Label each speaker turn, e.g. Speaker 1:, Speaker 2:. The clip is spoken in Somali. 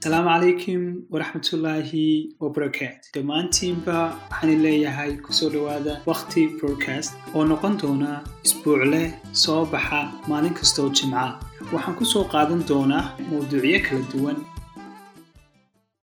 Speaker 1: asalaamu calaykum waraxmatullaahi wabarakaatu dhammaantiinba waxaan leeyahay ku soo dhowaada wakhti broadcast oo noqon doona isbuuc leh soo baxa maalin kastoo jimca. Waxaan ku soo qaadan doonaa mawduucyo kala duwan